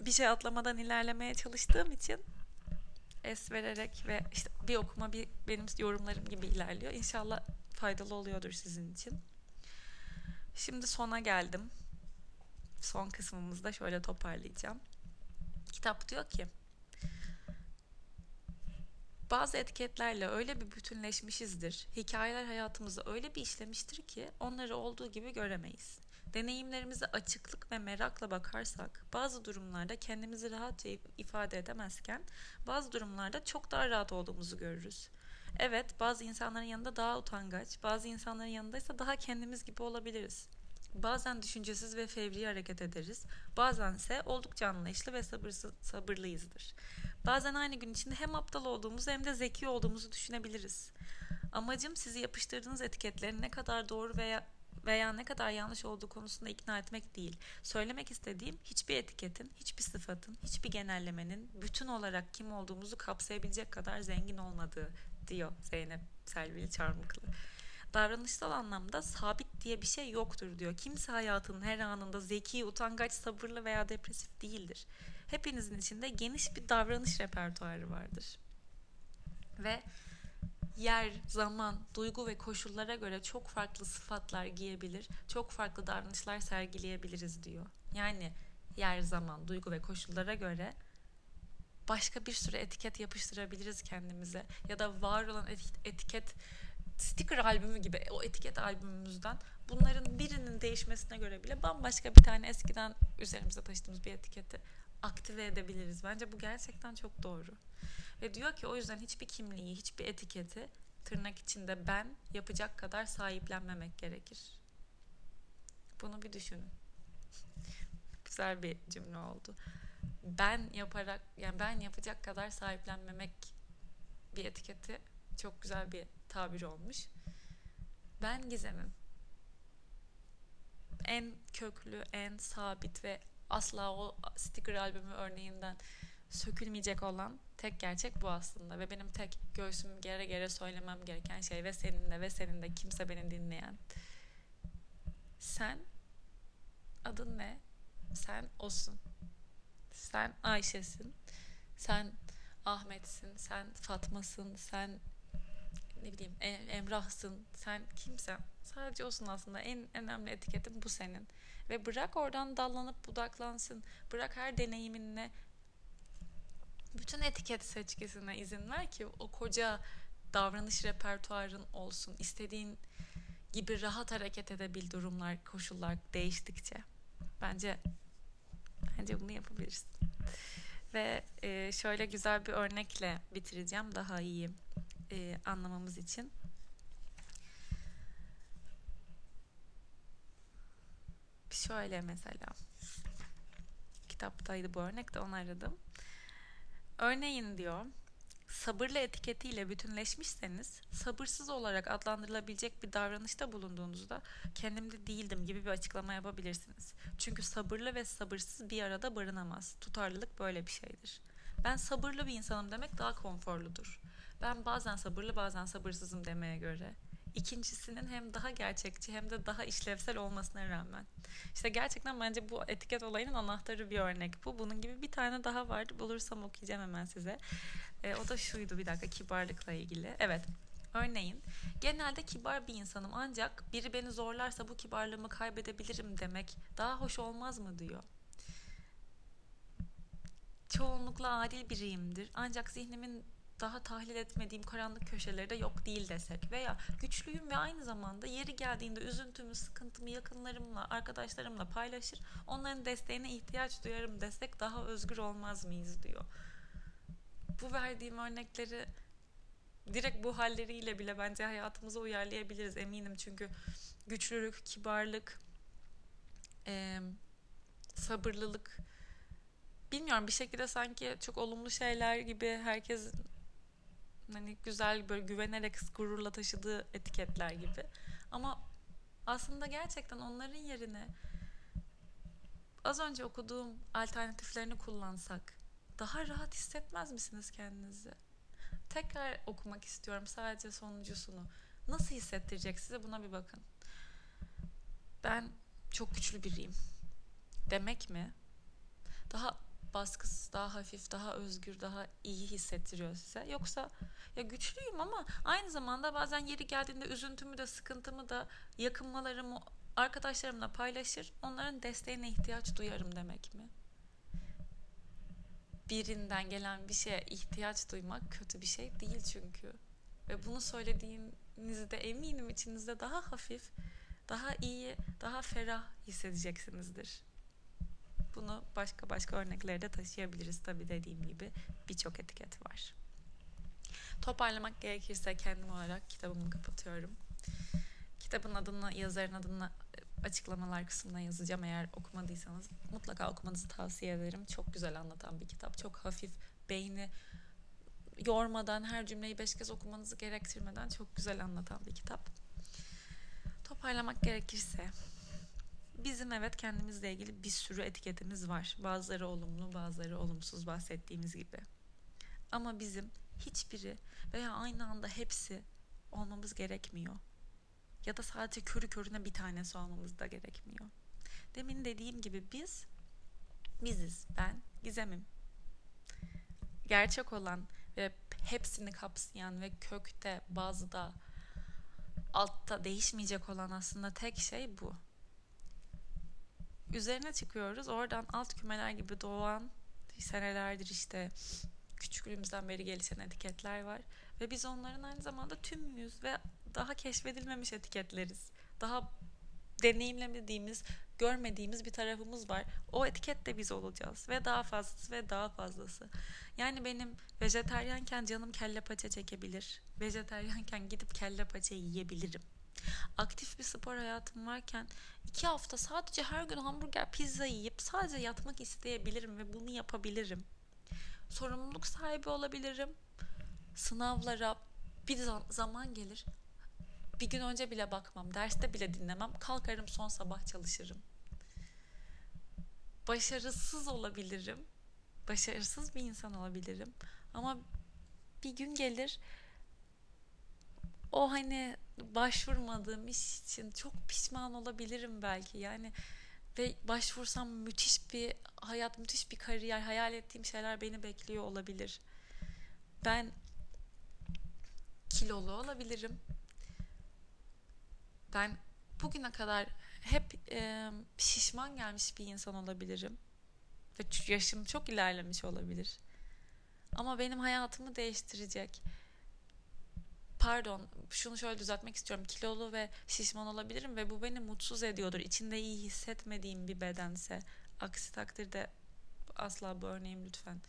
bir şey atlamadan ilerlemeye çalıştığım için es vererek ve işte bir okuma bir benim yorumlarım gibi ilerliyor. İnşallah faydalı oluyordur sizin için. Şimdi sona geldim. Son kısmımızda şöyle toparlayacağım. Kitap diyor ki bazı etiketlerle öyle bir bütünleşmişizdir, hikayeler hayatımızı öyle bir işlemiştir ki onları olduğu gibi göremeyiz. Deneyimlerimize açıklık ve merakla bakarsak bazı durumlarda kendimizi rahatça ifade edemezken bazı durumlarda çok daha rahat olduğumuzu görürüz. Evet bazı insanların yanında daha utangaç, bazı insanların yanında ise daha kendimiz gibi olabiliriz. Bazen düşüncesiz ve fevri hareket ederiz. Bazen ise oldukça anlayışlı ve sabırlıyızdır. Bazen aynı gün içinde hem aptal olduğumuzu hem de zeki olduğumuzu düşünebiliriz. Amacım sizi yapıştırdığınız etiketlerin ne kadar doğru veya veya ne kadar yanlış olduğu konusunda ikna etmek değil. Söylemek istediğim hiçbir etiketin, hiçbir sıfatın, hiçbir genellemenin bütün olarak kim olduğumuzu kapsayabilecek kadar zengin olmadığı diyor Zeynep Selvili Çarmıklı. Davranışsal anlamda sabit diye bir şey yoktur diyor. Kimse hayatının her anında zeki, utangaç, sabırlı veya depresif değildir. Hepinizin içinde geniş bir davranış repertuarı vardır. Ve yer, zaman, duygu ve koşullara göre çok farklı sıfatlar giyebilir, çok farklı davranışlar sergileyebiliriz diyor. Yani yer, zaman, duygu ve koşullara göre başka bir sürü etiket yapıştırabiliriz kendimize ya da var olan etiket sticker albümü gibi o etiket albümümüzden bunların birinin değişmesine göre bile bambaşka bir tane eskiden üzerimize taşıdığımız bir etiketi aktive edebiliriz. Bence bu gerçekten çok doğru. Ve diyor ki o yüzden hiçbir kimliği, hiçbir etiketi tırnak içinde ben yapacak kadar sahiplenmemek gerekir. Bunu bir düşünün. Güzel bir cümle oldu. Ben yaparak yani ben yapacak kadar sahiplenmemek bir etiketi çok güzel bir tabir olmuş. Ben gizemim. En köklü, en sabit ve asla o sticker albümü örneğinden sökülmeyecek olan tek gerçek bu aslında ve benim tek göğsümü gere gere söylemem gereken şey ve ve senin de kimse beni dinleyen sen adın ne? Sen olsun. Sen Ayşe'sin. Sen Ahmet'sin. Sen Fatma'sın. Sen ne bileyim Emrah'sın. Sen kimsen. Sadece olsun aslında. En önemli etiketin bu senin. Ve bırak oradan dallanıp budaklansın. Bırak her deneyiminle bütün etiket seçkisine izin ver ki o koca davranış repertuarın olsun. İstediğin gibi rahat hareket edebil durumlar, koşullar değiştikçe. Bence bence bunu yapabilirsin. Ve e, şöyle güzel bir örnekle bitireceğim daha iyi e, anlamamız için. Şöyle mesela kitaptaydı bu örnek de onu aradım. Örneğin diyor sabırlı etiketiyle bütünleşmişseniz sabırsız olarak adlandırılabilecek bir davranışta bulunduğunuzda kendimde değildim gibi bir açıklama yapabilirsiniz. Çünkü sabırlı ve sabırsız bir arada barınamaz. Tutarlılık böyle bir şeydir. Ben sabırlı bir insanım demek daha konforludur. Ben bazen sabırlı bazen sabırsızım demeye göre ikincisinin hem daha gerçekçi hem de daha işlevsel olmasına rağmen. İşte gerçekten bence bu etiket olayının anahtarı bir örnek bu. Bunun gibi bir tane daha vardı. Bulursam okuyacağım hemen size. E, o da şuydu bir dakika kibarlıkla ilgili. Evet Örneğin genelde kibar bir insanım ancak biri beni zorlarsa bu kibarlığımı kaybedebilirim demek daha hoş olmaz mı diyor. Çoğunlukla adil biriyimdir ancak zihnimin daha tahlil etmediğim karanlık köşeleri de yok değil desek veya güçlüyüm ve aynı zamanda yeri geldiğinde üzüntümü, sıkıntımı yakınlarımla, arkadaşlarımla paylaşır, onların desteğine ihtiyaç duyarım desek daha özgür olmaz mıyız diyor. Bu verdiğim örnekleri direkt bu halleriyle bile bence hayatımıza uyarlayabiliriz eminim çünkü güçlülük, kibarlık, e, sabırlılık bilmiyorum bir şekilde sanki çok olumlu şeyler gibi herkes hani güzel böyle güvenerek gururla taşıdığı etiketler gibi. Ama aslında gerçekten onların yerine az önce okuduğum alternatiflerini kullansak daha rahat hissetmez misiniz kendinizi? Tekrar okumak istiyorum sadece sonuncusunu. Nasıl hissettirecek size buna bir bakın. Ben çok güçlü biriyim. Demek mi? Daha baskısı daha hafif, daha özgür, daha iyi hissettiriyor size. Yoksa ya güçlüyüm ama aynı zamanda bazen yeri geldiğinde üzüntümü de sıkıntımı da yakınmalarımı arkadaşlarımla paylaşır. Onların desteğine ihtiyaç duyarım demek mi? Birinden gelen bir şeye ihtiyaç duymak kötü bir şey değil çünkü. Ve bunu söylediğinizde eminim içinizde daha hafif, daha iyi, daha ferah hissedeceksinizdir. Bunu başka başka örneklerde taşıyabiliriz. Tabi dediğim gibi birçok etiket var. Toparlamak gerekirse kendim olarak kitabımı kapatıyorum. Kitabın adını, yazarın adını açıklamalar kısmına yazacağım. Eğer okumadıysanız mutlaka okumanızı tavsiye ederim. Çok güzel anlatan bir kitap. Çok hafif, beyni yormadan, her cümleyi beş kez okumanızı gerektirmeden çok güzel anlatan bir kitap. Toparlamak gerekirse bizim evet kendimizle ilgili bir sürü etiketimiz var. Bazıları olumlu, bazıları olumsuz bahsettiğimiz gibi. Ama bizim hiçbiri veya aynı anda hepsi olmamız gerekmiyor. Ya da sadece körü körüne bir tanesi olmamız da gerekmiyor. Demin dediğim gibi biz biziz. Ben Gizem'im. Gerçek olan ve hepsini kapsayan ve kökte bazıda altta değişmeyecek olan aslında tek şey bu. Üzerine çıkıyoruz. Oradan alt kümeler gibi doğan senelerdir işte küçüklüğümüzden beri gelişen etiketler var. Ve biz onların aynı zamanda tümüyüz ve daha keşfedilmemiş etiketleriz. Daha deneyimlemediğimiz, görmediğimiz bir tarafımız var. O etiket de biz olacağız ve daha fazlası ve daha fazlası. Yani benim vejeteryanken canım kelle paça çekebilir. Vejeteryanken gidip kelle paça yiyebilirim. Aktif bir spor hayatım varken iki hafta sadece her gün hamburger, pizza yiyip sadece yatmak isteyebilirim ve bunu yapabilirim. Sorumluluk sahibi olabilirim. Sınavlara bir zaman gelir bir gün önce bile bakmam, derste bile dinlemem. Kalkarım son sabah çalışırım. Başarısız olabilirim. Başarısız bir insan olabilirim. Ama bir gün gelir o hani başvurmadığım iş için çok pişman olabilirim belki. Yani ve başvursam müthiş bir hayat, müthiş bir kariyer, hayal ettiğim şeyler beni bekliyor olabilir. Ben kilolu olabilirim ben bugüne kadar hep e, şişman gelmiş bir insan olabilirim. Ve yaşım çok ilerlemiş olabilir. Ama benim hayatımı değiştirecek. Pardon, şunu şöyle düzeltmek istiyorum. Kilolu ve şişman olabilirim ve bu beni mutsuz ediyordur. İçinde iyi hissetmediğim bir bedense. Aksi takdirde asla bu örneğim lütfen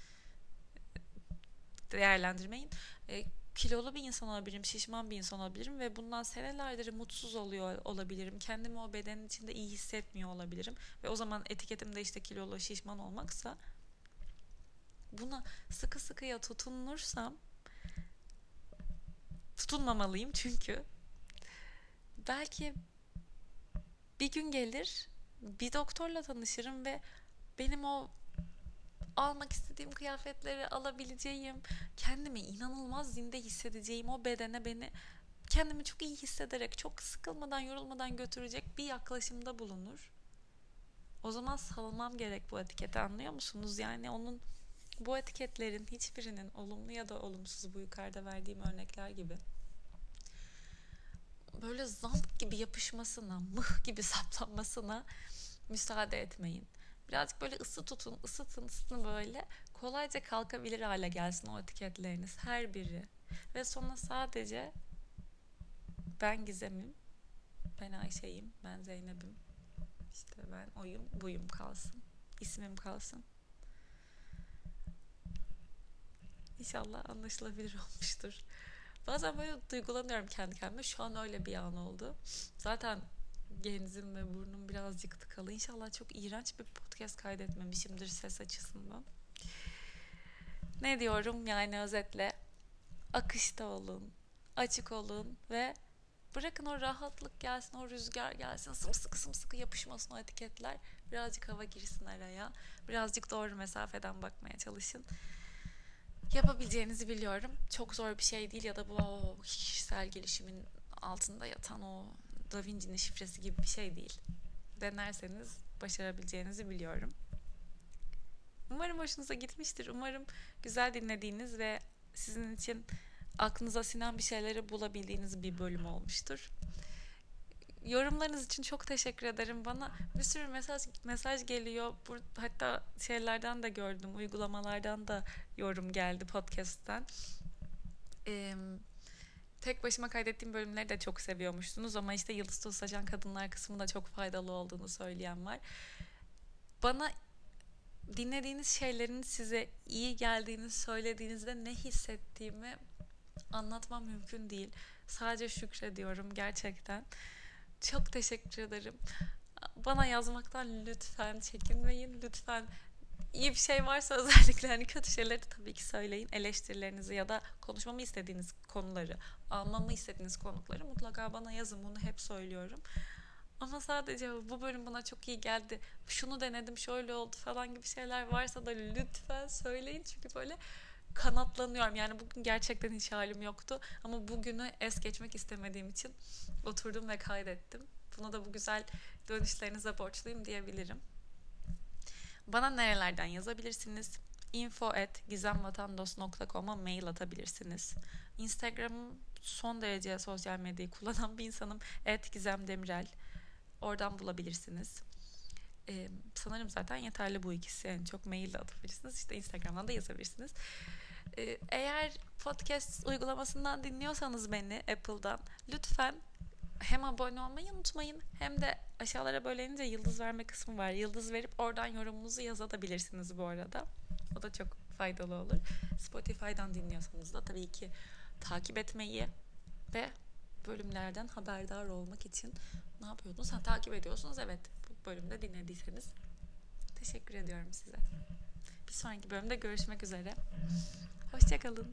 değerlendirmeyin. E, kilolu bir insan olabilirim, şişman bir insan olabilirim ve bundan senelerdir mutsuz oluyor olabilirim. Kendimi o bedenin içinde iyi hissetmiyor olabilirim. Ve o zaman etiketim de işte kilolu, şişman olmaksa buna sıkı sıkıya tutunursam tutunmamalıyım çünkü belki bir gün gelir bir doktorla tanışırım ve benim o almak istediğim kıyafetleri alabileceğim, kendimi inanılmaz zinde hissedeceğim o bedene beni kendimi çok iyi hissederek, çok sıkılmadan, yorulmadan götürecek bir yaklaşımda bulunur. O zaman salmam gerek bu etiketi anlıyor musunuz? Yani onun bu etiketlerin hiçbirinin olumlu ya da olumsuz bu yukarıda verdiğim örnekler gibi böyle zamp gibi yapışmasına, mıh gibi saplanmasına müsaade etmeyin. Birazcık böyle ısı tutun, ısıtın, ısıtın böyle. Kolayca kalkabilir hale gelsin o etiketleriniz her biri. Ve sonra sadece ben Gizem'im, ben Ayşe'yim, ben Zeynep'im. İşte ben oyum, buyum kalsın. ismim kalsın. İnşallah anlaşılabilir olmuştur. Bazen böyle duygulanıyorum kendi kendime. Şu an öyle bir an oldu. Zaten genzim ve burnum birazcık tıkalı. İnşallah çok iğrenç bir podcast kaydetmemişimdir ses açısından. Ne diyorum yani özetle akışta olun, açık olun ve bırakın o rahatlık gelsin, o rüzgar gelsin, sımsıkı sımsıkı yapışmasın o etiketler. Birazcık hava girsin araya, birazcık doğru mesafeden bakmaya çalışın. Yapabileceğinizi biliyorum. Çok zor bir şey değil ya da bu o, kişisel gelişimin altında yatan o Da Vinci'nin şifresi gibi bir şey değil. Denerseniz başarabileceğinizi biliyorum. Umarım hoşunuza gitmiştir. Umarım güzel dinlediğiniz ve sizin için aklınıza sinen bir şeyleri bulabildiğiniz bir bölüm olmuştur. Yorumlarınız için çok teşekkür ederim. Bana bir sürü mesaj mesaj geliyor. Bu, hatta şeylerden de gördüm, uygulamalardan da yorum geldi podcast'ten. Ee, tek başıma kaydettiğim bölümleri de çok seviyormuşsunuz ama işte Yıldız Toz Saçan Kadınlar kısmında çok faydalı olduğunu söyleyen var. Bana dinlediğiniz şeylerin size iyi geldiğini söylediğinizde ne hissettiğimi anlatmam mümkün değil. Sadece şükrediyorum gerçekten. Çok teşekkür ederim. Bana yazmaktan lütfen çekinmeyin. Lütfen iyi bir şey varsa özellikle hani kötü şeyleri tabii ki söyleyin. Eleştirilerinizi ya da konuşmamı istediğiniz konuları, almamı istediğiniz konukları mutlaka bana yazın. Bunu hep söylüyorum. Ama sadece bu bölüm bana çok iyi geldi. Şunu denedim, şöyle oldu falan gibi şeyler varsa da lütfen söyleyin. Çünkü böyle kanatlanıyorum. Yani bugün gerçekten hiç halim yoktu. Ama bugünü es geçmek istemediğim için oturdum ve kaydettim. Buna da bu güzel dönüşlerinize borçluyum diyebilirim. Bana nerelerden yazabilirsiniz? info at gizemvatandos.com'a mail atabilirsiniz. Instagram'ım son derece sosyal medyayı kullanan bir insanım. at gizemdemirel. Oradan bulabilirsiniz. Ee, sanırım zaten yeterli bu ikisi. Yani çok mail atabilirsiniz. İşte Instagram'dan da yazabilirsiniz. Ee, eğer podcast uygulamasından dinliyorsanız beni Apple'dan lütfen hem abone olmayı unutmayın hem de aşağılara bölenince yıldız verme kısmı var. Yıldız verip oradan yorumunuzu yazabilirsiniz bu arada. O da çok faydalı olur. Spotify'dan dinliyorsanız da tabii ki takip etmeyi ve bölümlerden haberdar olmak için ne yapıyordunuz? Ha, takip ediyorsunuz. Evet bu bölümde dinlediyseniz teşekkür ediyorum size. Bir sonraki bölümde görüşmek üzere. Hoşçakalın.